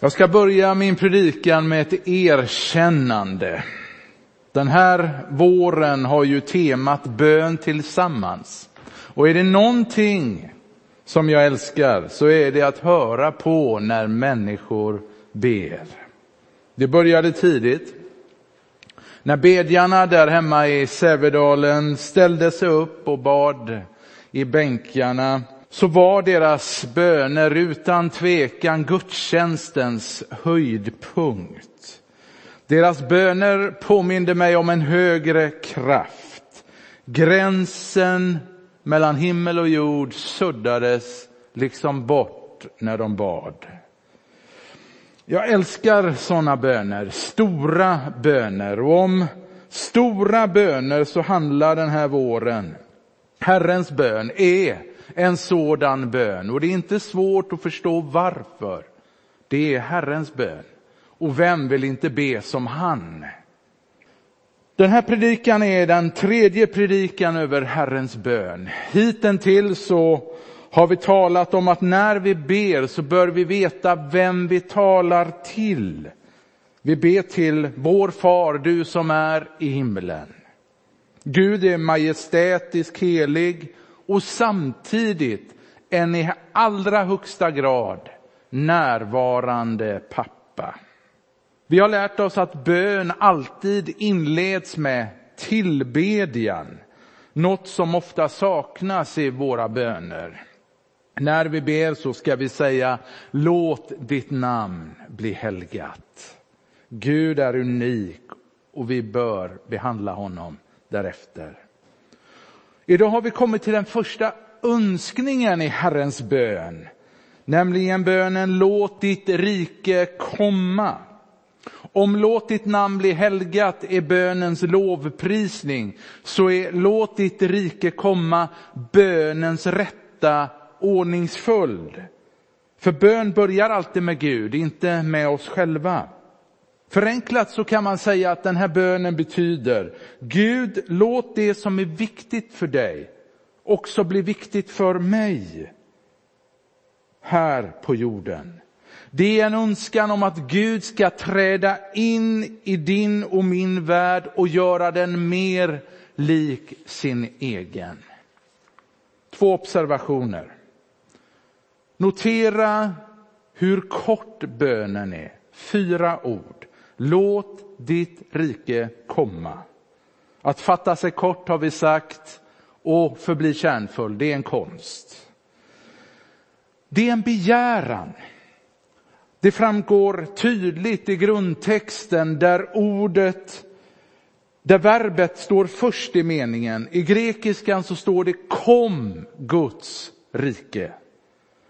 Jag ska börja min predikan med ett erkännande. Den här våren har ju temat bön tillsammans. Och är det någonting som jag älskar så är det att höra på när människor ber. Det började tidigt. När bedjarna där hemma i Sävedalen ställde sig upp och bad i bänkarna så var deras böner utan tvekan gudstjänstens höjdpunkt. Deras böner påminde mig om en högre kraft. Gränsen mellan himmel och jord suddades liksom bort när de bad. Jag älskar sådana böner, stora böner. Och om stora böner så handlar den här våren, Herrens bön är en sådan bön. Och det är inte svårt att förstå varför. Det är Herrens bön. Och vem vill inte be som han? Den här predikan är den tredje predikan över Herrens bön. Hittills så har vi talat om att när vi ber så bör vi veta vem vi talar till. Vi ber till vår far, du som är i himlen. Gud är majestätisk, helig och samtidigt en i allra högsta grad närvarande pappa. Vi har lärt oss att bön alltid inleds med tillbedjan, något som ofta saknas i våra böner. När vi ber så ska vi säga låt ditt namn bli helgat. Gud är unik och vi bör behandla honom därefter. Idag har vi kommit till den första önskningen i Herrens bön, nämligen bönen låt ditt rike komma. Om låt ditt namn bli helgat är bönens lovprisning, så är låt ditt rike komma bönens rätta ordningsföljd. För bön börjar alltid med Gud, inte med oss själva. Förenklat så kan man säga att den här bönen betyder Gud, låt det som är viktigt för dig också bli viktigt för mig här på jorden. Det är en önskan om att Gud ska träda in i din och min värld och göra den mer lik sin egen. Två observationer. Notera hur kort bönen är. Fyra ord. Låt ditt rike komma. Att fatta sig kort har vi sagt och förbli kärnfull, det är en konst. Det är en begäran. Det framgår tydligt i grundtexten där ordet, där verbet står först i meningen. I grekiskan så står det kom Guds rike.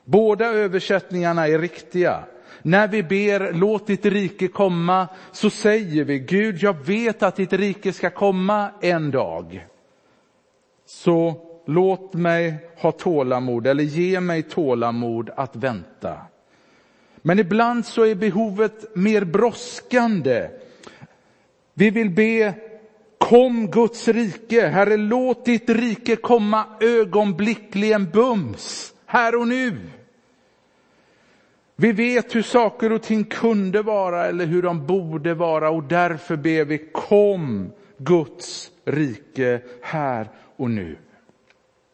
Båda översättningarna är riktiga. När vi ber låt ditt rike komma så säger vi Gud jag vet att ditt rike ska komma en dag. Så låt mig ha tålamod eller ge mig tålamod att vänta. Men ibland så är behovet mer brådskande. Vi vill be Kom Guds rike, Herre låt ditt rike komma ögonblickligen bums, här och nu. Vi vet hur saker och ting kunde vara eller hur de borde vara och därför ber vi kom Guds rike här och nu.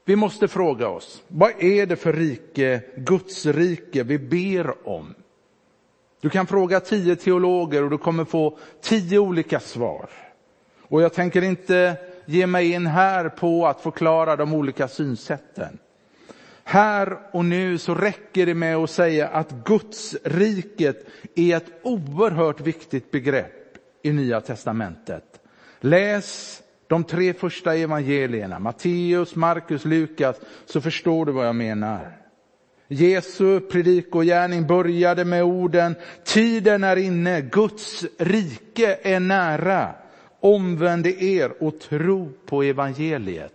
Vi måste fråga oss, vad är det för rike, Guds rike vi ber om? Du kan fråga tio teologer och du kommer få tio olika svar. Och jag tänker inte ge mig in här på att förklara de olika synsätten. Här och nu så räcker det med att säga att Guds riket är ett oerhört viktigt begrepp i Nya testamentet. Läs de tre första evangelierna, Matteus, Markus, Lukas, så förstår du vad jag menar. Jesu predikogärning började med orden, tiden är inne, Guds rike är nära. Omvänd er och tro på evangeliet.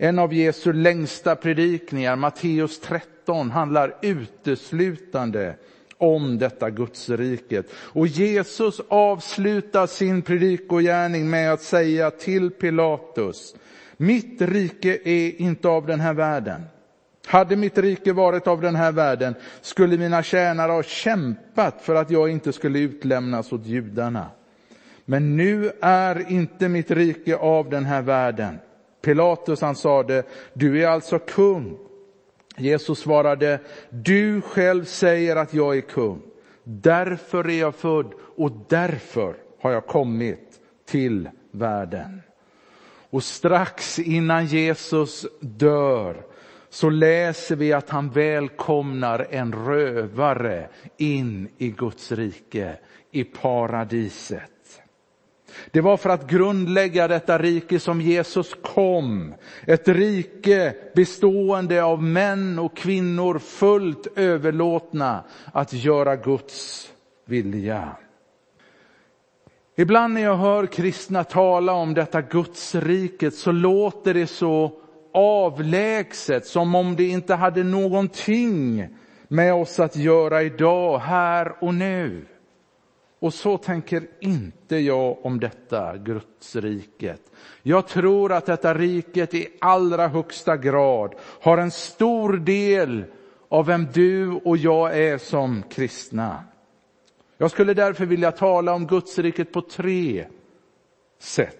En av Jesu längsta predikningar, Matteus 13, handlar uteslutande om detta Gudsriket. Och Jesus avslutar sin predikogärning med att säga till Pilatus, mitt rike är inte av den här världen. Hade mitt rike varit av den här världen skulle mina tjänare ha kämpat för att jag inte skulle utlämnas åt judarna. Men nu är inte mitt rike av den här världen. Pilatus han sade, du är alltså kung. Jesus svarade, du själv säger att jag är kung. Därför är jag född och därför har jag kommit till världen. Och strax innan Jesus dör så läser vi att han välkomnar en rövare in i Guds rike, i paradiset. Det var för att grundlägga detta rike som Jesus kom. Ett rike bestående av män och kvinnor fullt överlåtna att göra Guds vilja. Ibland när jag hör kristna tala om detta gudsriket så låter det så avlägset, som om det inte hade någonting med oss att göra idag, här och nu. Och så tänker inte jag om detta Gudsriket. Jag tror att detta riket i allra högsta grad har en stor del av vem du och jag är som kristna. Jag skulle därför vilja tala om Gudsriket på tre sätt.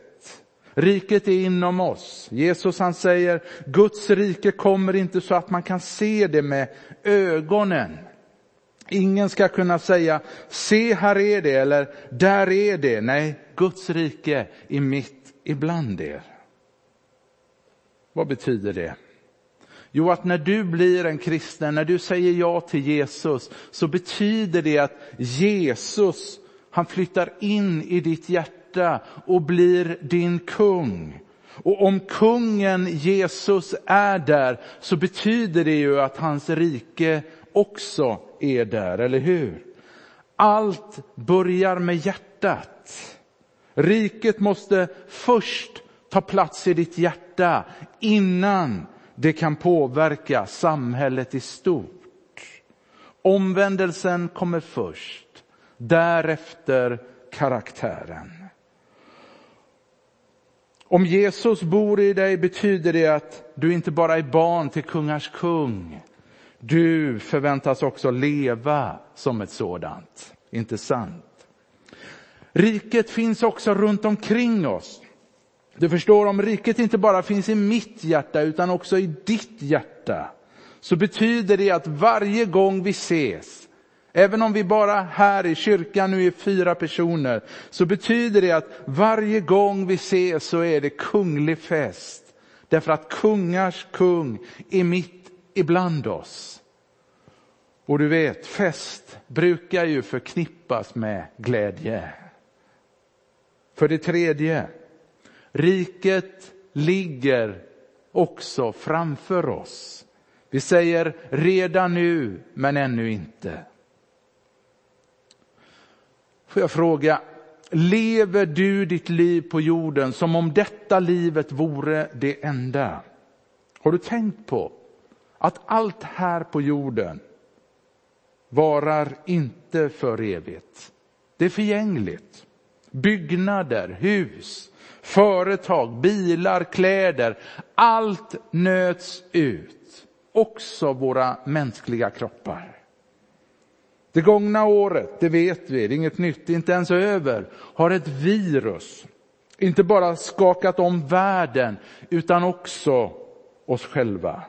Riket är inom oss. Jesus han säger, Guds rike kommer inte så att man kan se det med ögonen. Ingen ska kunna säga, se här är det eller där är det. Nej, Guds rike är mitt ibland er. Vad betyder det? Jo, att när du blir en kristen, när du säger ja till Jesus, så betyder det att Jesus, han flyttar in i ditt hjärta och blir din kung. Och om kungen Jesus är där så betyder det ju att hans rike också är där, eller hur? Allt börjar med hjärtat. Riket måste först ta plats i ditt hjärta innan det kan påverka samhället i stort. Omvändelsen kommer först, därefter karaktären. Om Jesus bor i dig betyder det att du inte bara är barn till kungars kung, du förväntas också leva som ett sådant. Inte sant? Riket finns också runt omkring oss. Du förstår, om riket inte bara finns i mitt hjärta utan också i ditt hjärta, så betyder det att varje gång vi ses, även om vi bara här i kyrkan nu är fyra personer, så betyder det att varje gång vi ses så är det kunglig fest. Därför att kungars kung är mitt ibland oss. Och du vet, fest brukar ju förknippas med glädje. För det tredje, riket ligger också framför oss. Vi säger redan nu, men ännu inte. Får jag fråga, lever du ditt liv på jorden som om detta livet vore det enda? Har du tänkt på att allt här på jorden varar inte för evigt. Det är förgängligt. Byggnader, hus, företag, bilar, kläder, allt nöts ut. Också våra mänskliga kroppar. Det gångna året, det vet vi, det är inget nytt, inte ens över, har ett virus inte bara skakat om världen utan också oss själva.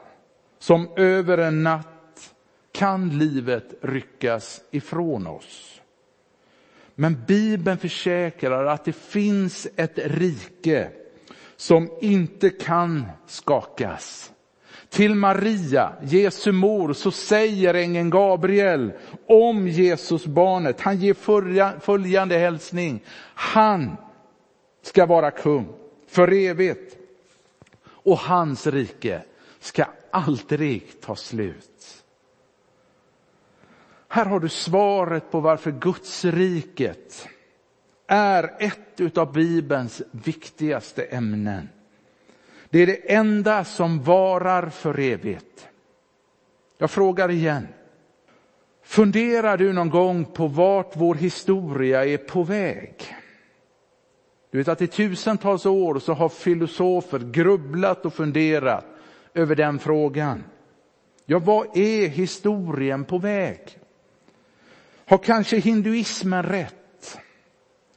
Som över en natt kan livet ryckas ifrån oss. Men Bibeln försäkrar att det finns ett rike som inte kan skakas. Till Maria, Jesu mor, så säger ängeln Gabriel om Jesus barnet. Han ger följande hälsning. Han ska vara kung för evigt. Och hans rike ska aldrig ta slut. Här har du svaret på varför Guds riket är ett av Bibelns viktigaste ämnen. Det är det enda som varar för evigt. Jag frågar igen. Funderar du någon gång på vart vår historia är på väg? Du vet att i tusentals år så har filosofer grubblat och funderat över den frågan. Ja, vad är historien på väg? Har kanske hinduismen rätt?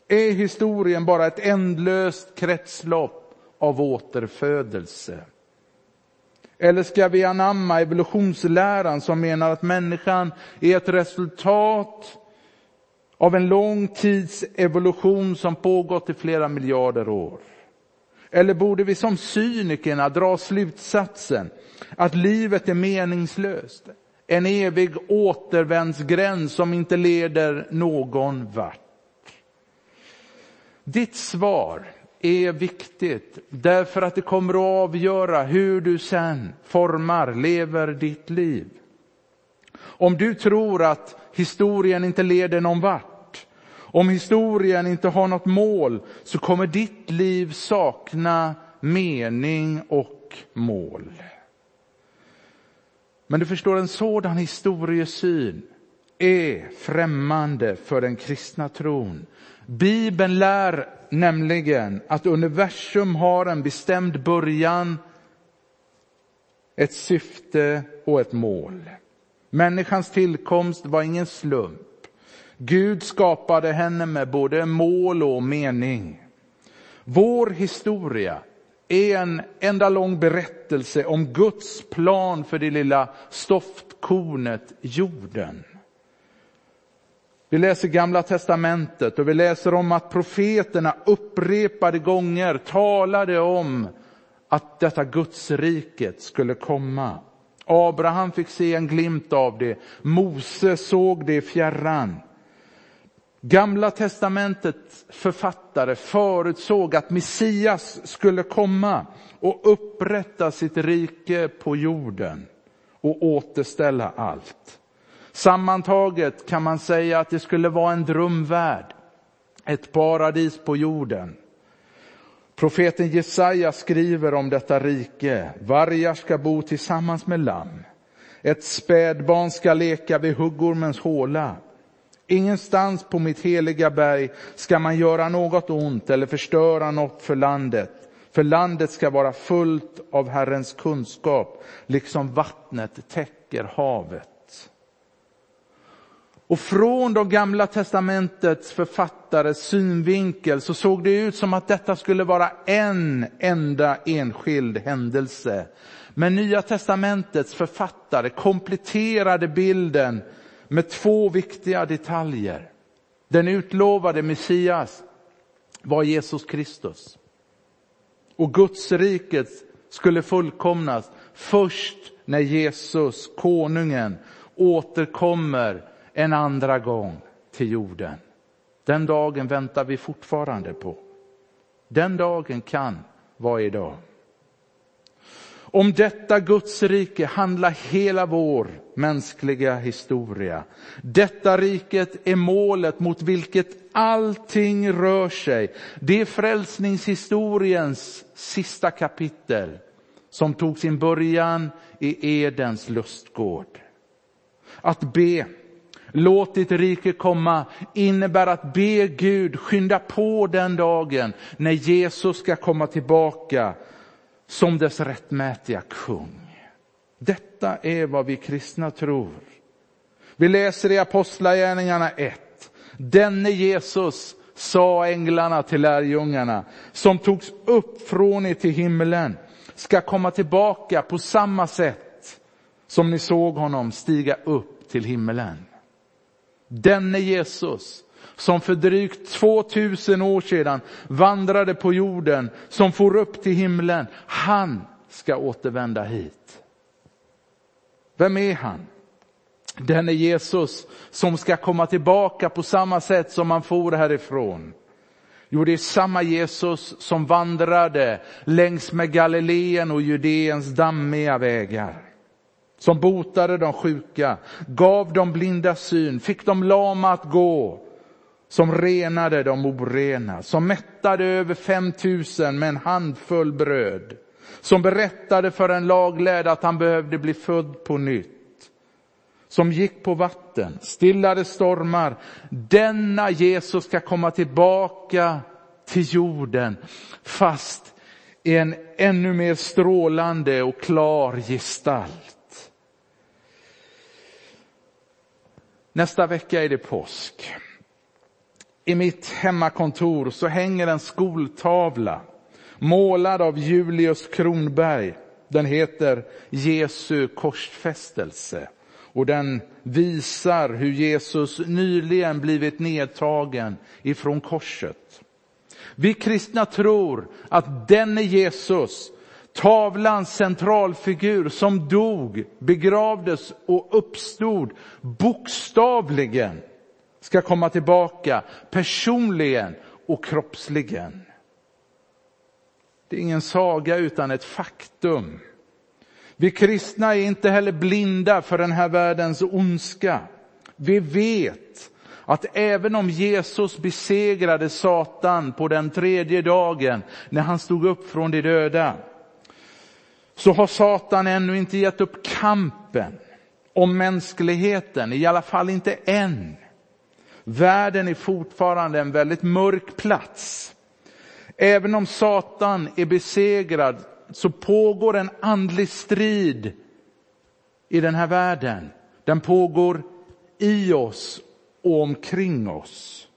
Är historien bara ett ändlöst kretslopp av återfödelse? Eller ska vi anamma evolutionsläran som menar att människan är ett resultat av en lång tids evolution som pågått i flera miljarder år? Eller borde vi som cynikerna dra slutsatsen att livet är meningslöst? En evig återvändsgränd som inte leder någon vart. Ditt svar är viktigt därför att det kommer att avgöra hur du sen formar, lever ditt liv. Om du tror att historien inte leder någon vart, om historien inte har något mål, så kommer ditt liv sakna mening och mål. Men du förstår, en sådan historiesyn är främmande för den kristna tron. Bibeln lär nämligen att universum har en bestämd början, ett syfte och ett mål. Människans tillkomst var ingen slump. Gud skapade henne med både mål och mening. Vår historia är en enda lång berättelse om Guds plan för det lilla stoftkornet jorden. Vi läser gamla testamentet och vi läser om att profeterna upprepade gånger talade om att detta Gudsriket skulle komma. Abraham fick se en glimt av det, Mose såg det i fjärran. Gamla testamentets författare förutsåg att Messias skulle komma och upprätta sitt rike på jorden och återställa allt. Sammantaget kan man säga att det skulle vara en drömvärld, ett paradis på jorden. Profeten Jesaja skriver om detta rike. Vargar ska bo tillsammans med lamm. Ett spädbarn ska leka vid huggormens håla. Ingenstans på mitt heliga berg ska man göra något ont eller förstöra något för landet. För landet ska vara fullt av Herrens kunskap, liksom vattnet täcker havet. Och från de gamla testamentets författares synvinkel så såg det ut som att detta skulle vara en enda enskild händelse. Men nya testamentets författare kompletterade bilden med två viktiga detaljer. Den utlovade Messias var Jesus Kristus. Och Guds riket skulle fullkomnas först när Jesus, konungen, återkommer en andra gång till jorden. Den dagen väntar vi fortfarande på. Den dagen kan vara idag. Om detta Guds rike handlar hela vår mänskliga historia. Detta riket är målet mot vilket allting rör sig. Det är frälsningshistoriens sista kapitel som tog sin början i Edens lustgård. Att be Låt ditt rike komma innebär att be Gud skynda på den dagen när Jesus ska komma tillbaka som dess rättmätiga kung. Detta detta är vad vi kristna tror. Vi läser i Apostlagärningarna 1. Denne Jesus sa änglarna till lärjungarna som togs upp från er till himlen ska komma tillbaka på samma sätt som ni såg honom stiga upp till himlen. Denne Jesus som för drygt 2000 år sedan vandrade på jorden, som for upp till himlen, han ska återvända hit. Vem är han? Denne Jesus som ska komma tillbaka på samma sätt som han for härifrån. Jo, det är samma Jesus som vandrade längs med Galileen och Judeens dammiga vägar som botade de sjuka, gav de blinda syn, fick de lama att gå, som renade de orena, som mättade över 5000 med en handfull bröd, som berättade för en laglärd att han behövde bli född på nytt, som gick på vatten, stillade stormar. Denna Jesus ska komma tillbaka till jorden, fast i en ännu mer strålande och klar gestalt. Nästa vecka är det påsk. I mitt hemmakontor så hänger en skoltavla målad av Julius Kronberg. Den heter Jesu korsfästelse och den visar hur Jesus nyligen blivit nedtagen ifrån korset. Vi kristna tror att denne Jesus, tavlans centralfigur som dog, begravdes och uppstod bokstavligen ska komma tillbaka personligen och kroppsligen. Det är ingen saga utan ett faktum. Vi kristna är inte heller blinda för den här världens ondska. Vi vet att även om Jesus besegrade Satan på den tredje dagen när han stod upp från de döda, så har Satan ännu inte gett upp kampen om mänskligheten, i alla fall inte än. Världen är fortfarande en väldigt mörk plats. Även om Satan är besegrad så pågår en andlig strid i den här världen. Den pågår i oss och omkring oss.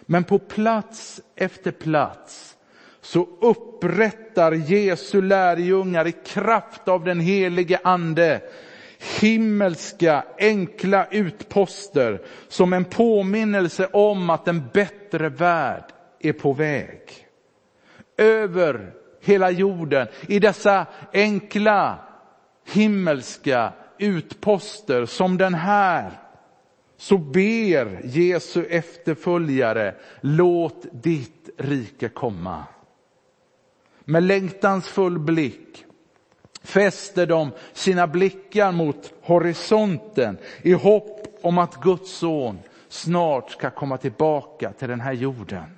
Men på plats efter plats så upprättar Jesu lärjungar i kraft av den helige ande himmelska enkla utposter som en påminnelse om att en bättre värld är på väg. Över hela jorden i dessa enkla himmelska utposter som den här så ber Jesu efterföljare, låt ditt rike komma. Med längtansfull blick fäster de sina blickar mot horisonten i hopp om att Guds son snart ska komma tillbaka till den här jorden.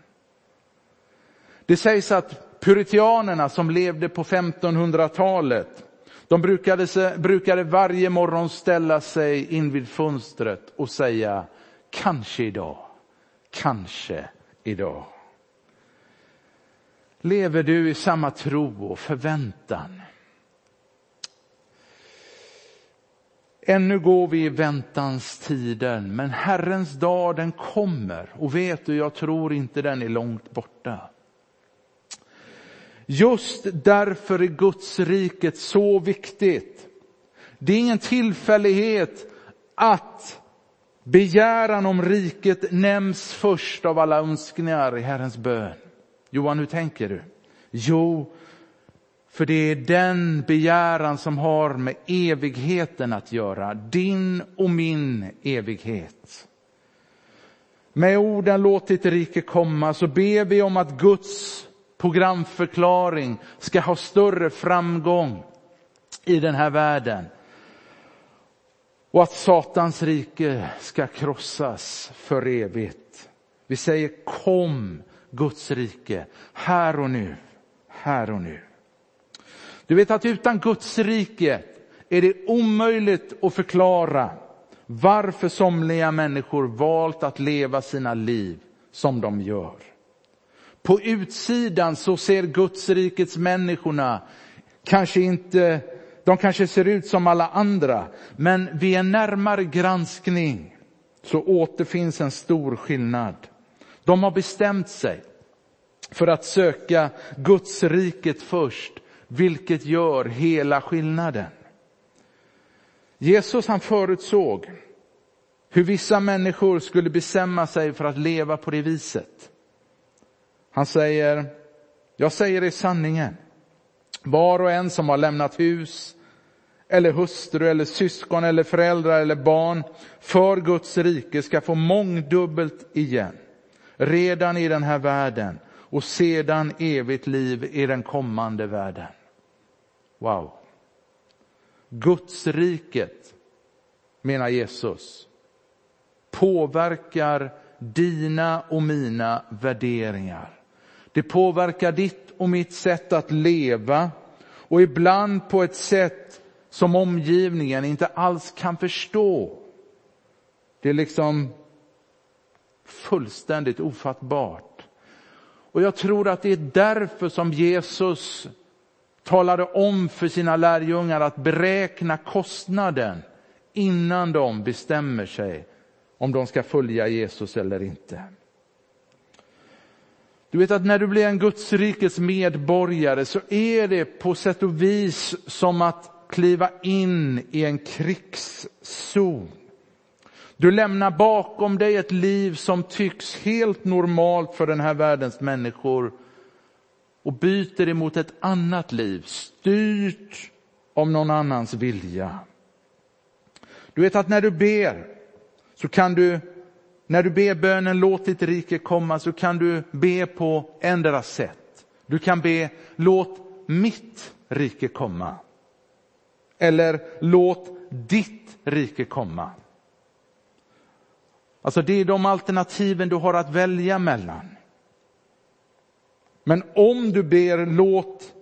Det sägs att puritianerna som levde på 1500-talet, de brukade, brukade varje morgon ställa sig in vid fönstret och säga kanske idag, kanske idag. Lever du i samma tro och förväntan? Ännu går vi i väntans tiden, men Herrens dag den kommer och vet du, jag tror inte den är långt borta. Just därför är Guds riket så viktigt. Det är ingen tillfällighet att begäran om riket nämns först av alla önskningar i Herrens bön. Johan, hur tänker du? Jo, för det är den begäran som har med evigheten att göra. Din och min evighet. Med orden låt ditt rike komma så ber vi om att Guds programförklaring ska ha större framgång i den här världen. Och att Satans rike ska krossas för evigt. Vi säger kom Guds rike här och nu, här och nu. Du vet att utan Guds rike är det omöjligt att förklara varför somliga människor valt att leva sina liv som de gör. På utsidan så ser Guds rikets människorna kanske inte, de kanske ser ut som alla andra, men vid en närmare granskning så återfinns en stor skillnad. De har bestämt sig för att söka Guds riket först vilket gör hela skillnaden. Jesus han förutsåg hur vissa människor skulle bestämma sig för att leva på det viset. Han säger, jag säger i sanningen, var och en som har lämnat hus eller hustru eller syskon eller föräldrar eller barn för Guds rike ska få mångdubbelt igen redan i den här världen och sedan evigt liv i den kommande världen. Wow. Guds riket, menar Jesus, påverkar dina och mina värderingar. Det påverkar ditt och mitt sätt att leva och ibland på ett sätt som omgivningen inte alls kan förstå. Det är liksom fullständigt ofattbart. Och jag tror att det är därför som Jesus talade om för sina lärjungar att beräkna kostnaden innan de bestämmer sig om de ska följa Jesus eller inte. Du vet att när du blir en Guds rikes medborgare så är det på sätt och vis som att kliva in i en krigszon. Du lämnar bakom dig ett liv som tycks helt normalt för den här världens människor och byter emot ett annat liv, styrt av någon annans vilja. Du vet att när du ber så kan du, när du ber bönen låt ditt rike komma så kan du be på ändra sätt. Du kan be låt mitt rike komma. Eller låt ditt rike komma. Alltså det är de alternativen du har att välja mellan. Men om du ber låt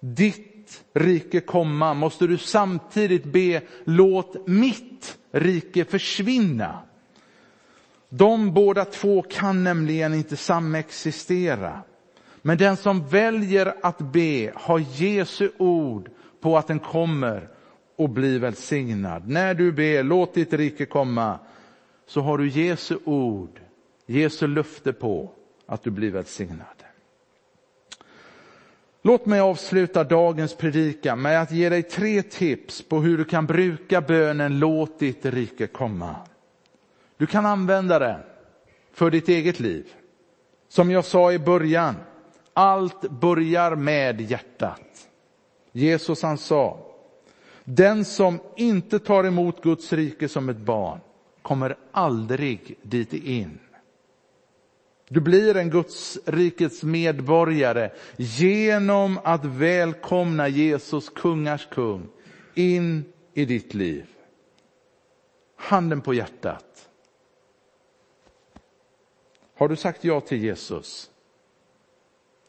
ditt rike komma måste du samtidigt be låt mitt rike försvinna. De båda två kan nämligen inte samexistera. Men den som väljer att be har Jesu ord på att den kommer och blir välsignad. När du ber låt ditt rike komma så har du Jesu ord, Jesu löfte på att du blir välsignad. Låt mig avsluta dagens predikan med att ge dig tre tips på hur du kan bruka bönen låt ditt rike komma. Du kan använda den för ditt eget liv. Som jag sa i början, allt börjar med hjärtat. Jesus han sa, den som inte tar emot Guds rike som ett barn kommer aldrig dit in. Du blir en Guds rikets medborgare genom att välkomna Jesus, kungars kung, in i ditt liv. Handen på hjärtat. Har du sagt ja till Jesus?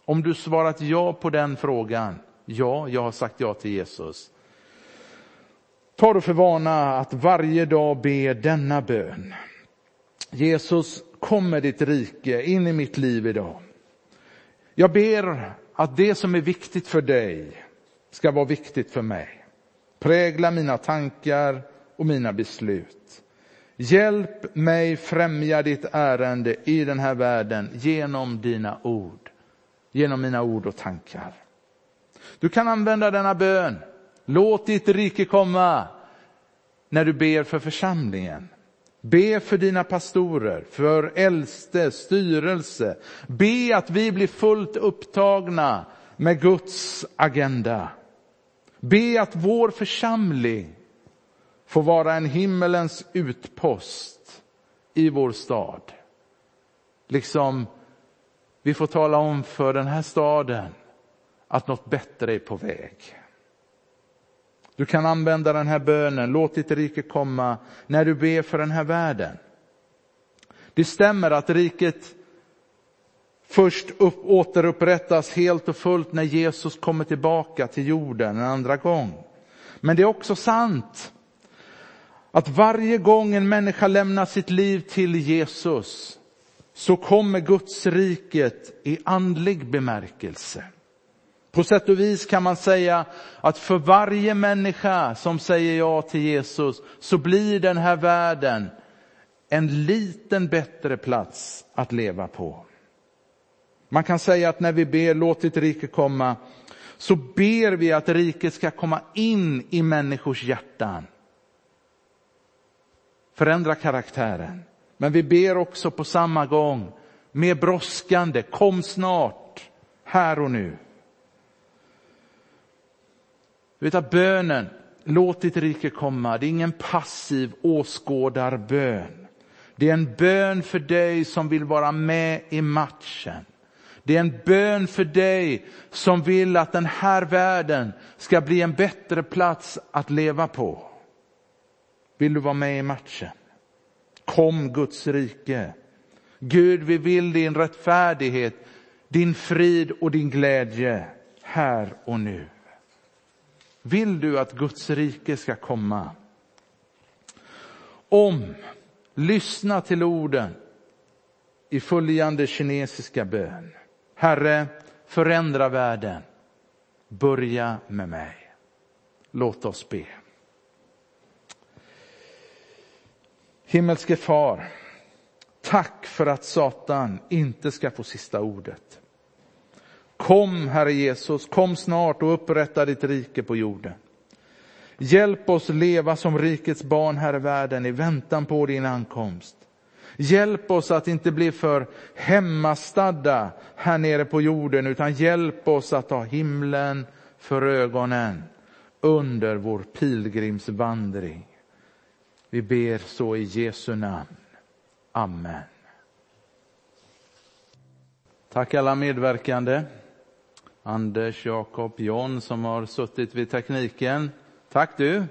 Om du svarat ja på den frågan, ja, jag har sagt ja till Jesus. Ta då för vana att varje dag be denna bön. Jesus, kom med ditt rike in i mitt liv idag. Jag ber att det som är viktigt för dig ska vara viktigt för mig. Prägla mina tankar och mina beslut. Hjälp mig främja ditt ärende i den här världen genom dina ord, genom mina ord och tankar. Du kan använda denna bön. Låt ditt rike komma när du ber för församlingen. Be för dina pastorer, för äldste, styrelse. Be att vi blir fullt upptagna med Guds agenda. Be att vår församling får vara en himmelens utpost i vår stad. Liksom vi får tala om för den här staden att något bättre är på väg. Du kan använda den här bönen, låt ditt rike komma, när du ber för den här världen. Det stämmer att riket först upp, återupprättas helt och fullt när Jesus kommer tillbaka till jorden en andra gång. Men det är också sant att varje gång en människa lämnar sitt liv till Jesus så kommer Guds riket i andlig bemärkelse. På sätt och vis kan man säga att för varje människa som säger ja till Jesus så blir den här världen en liten bättre plats att leva på. Man kan säga att när vi ber låt ditt rike komma så ber vi att riket ska komma in i människors hjärtan. Förändra karaktären. Men vi ber också på samma gång mer brådskande, kom snart, här och nu. Du vet att bönen, låt ditt rike komma, det är ingen passiv åskådarbön. Det är en bön för dig som vill vara med i matchen. Det är en bön för dig som vill att den här världen ska bli en bättre plats att leva på. Vill du vara med i matchen? Kom Guds rike. Gud, vi vill din rättfärdighet, din frid och din glädje här och nu. Vill du att Guds rike ska komma? Om, lyssna till orden i följande kinesiska bön. Herre, förändra världen. Börja med mig. Låt oss be. Himmelske far, tack för att Satan inte ska få sista ordet. Kom, Herre Jesus, kom snart och upprätta ditt rike på jorden. Hjälp oss leva som rikets barn här i världen i väntan på din ankomst. Hjälp oss att inte bli för hemmastadda här nere på jorden, utan hjälp oss att ha himlen för ögonen under vår pilgrimsvandring. Vi ber så i Jesu namn. Amen. Tack alla medverkande. Anders, Jakob, John som har suttit vid tekniken. Tack du.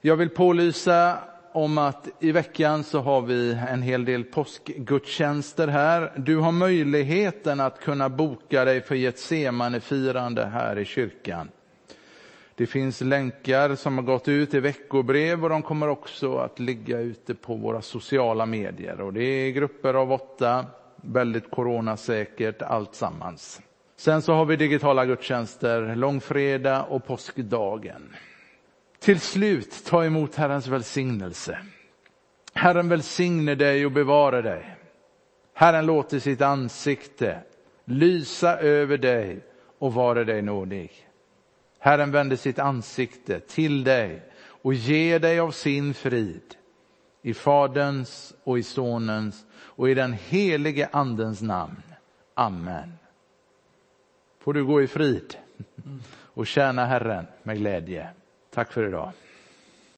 Jag vill pålysa om att i veckan så har vi en hel del påskgudstjänster här. Du har möjligheten att kunna boka dig för Getsemane-firande här i kyrkan. Det finns länkar som har gått ut i veckobrev och de kommer också att ligga ute på våra sociala medier. Och det är grupper av åtta, väldigt coronasäkert alltsammans. Sen så har vi digitala gudstjänster långfredag och påskdagen. Till slut, ta emot Herrens välsignelse. Herren välsigne dig och bevara dig. Herren låter sitt ansikte lysa över dig och vara dig nådig. Herren vänder sitt ansikte till dig och ger dig av sin frid. I Faderns och i Sonens och i den helige Andens namn. Amen. Får du gå i frid och tjäna Herren med glädje. Tack för idag.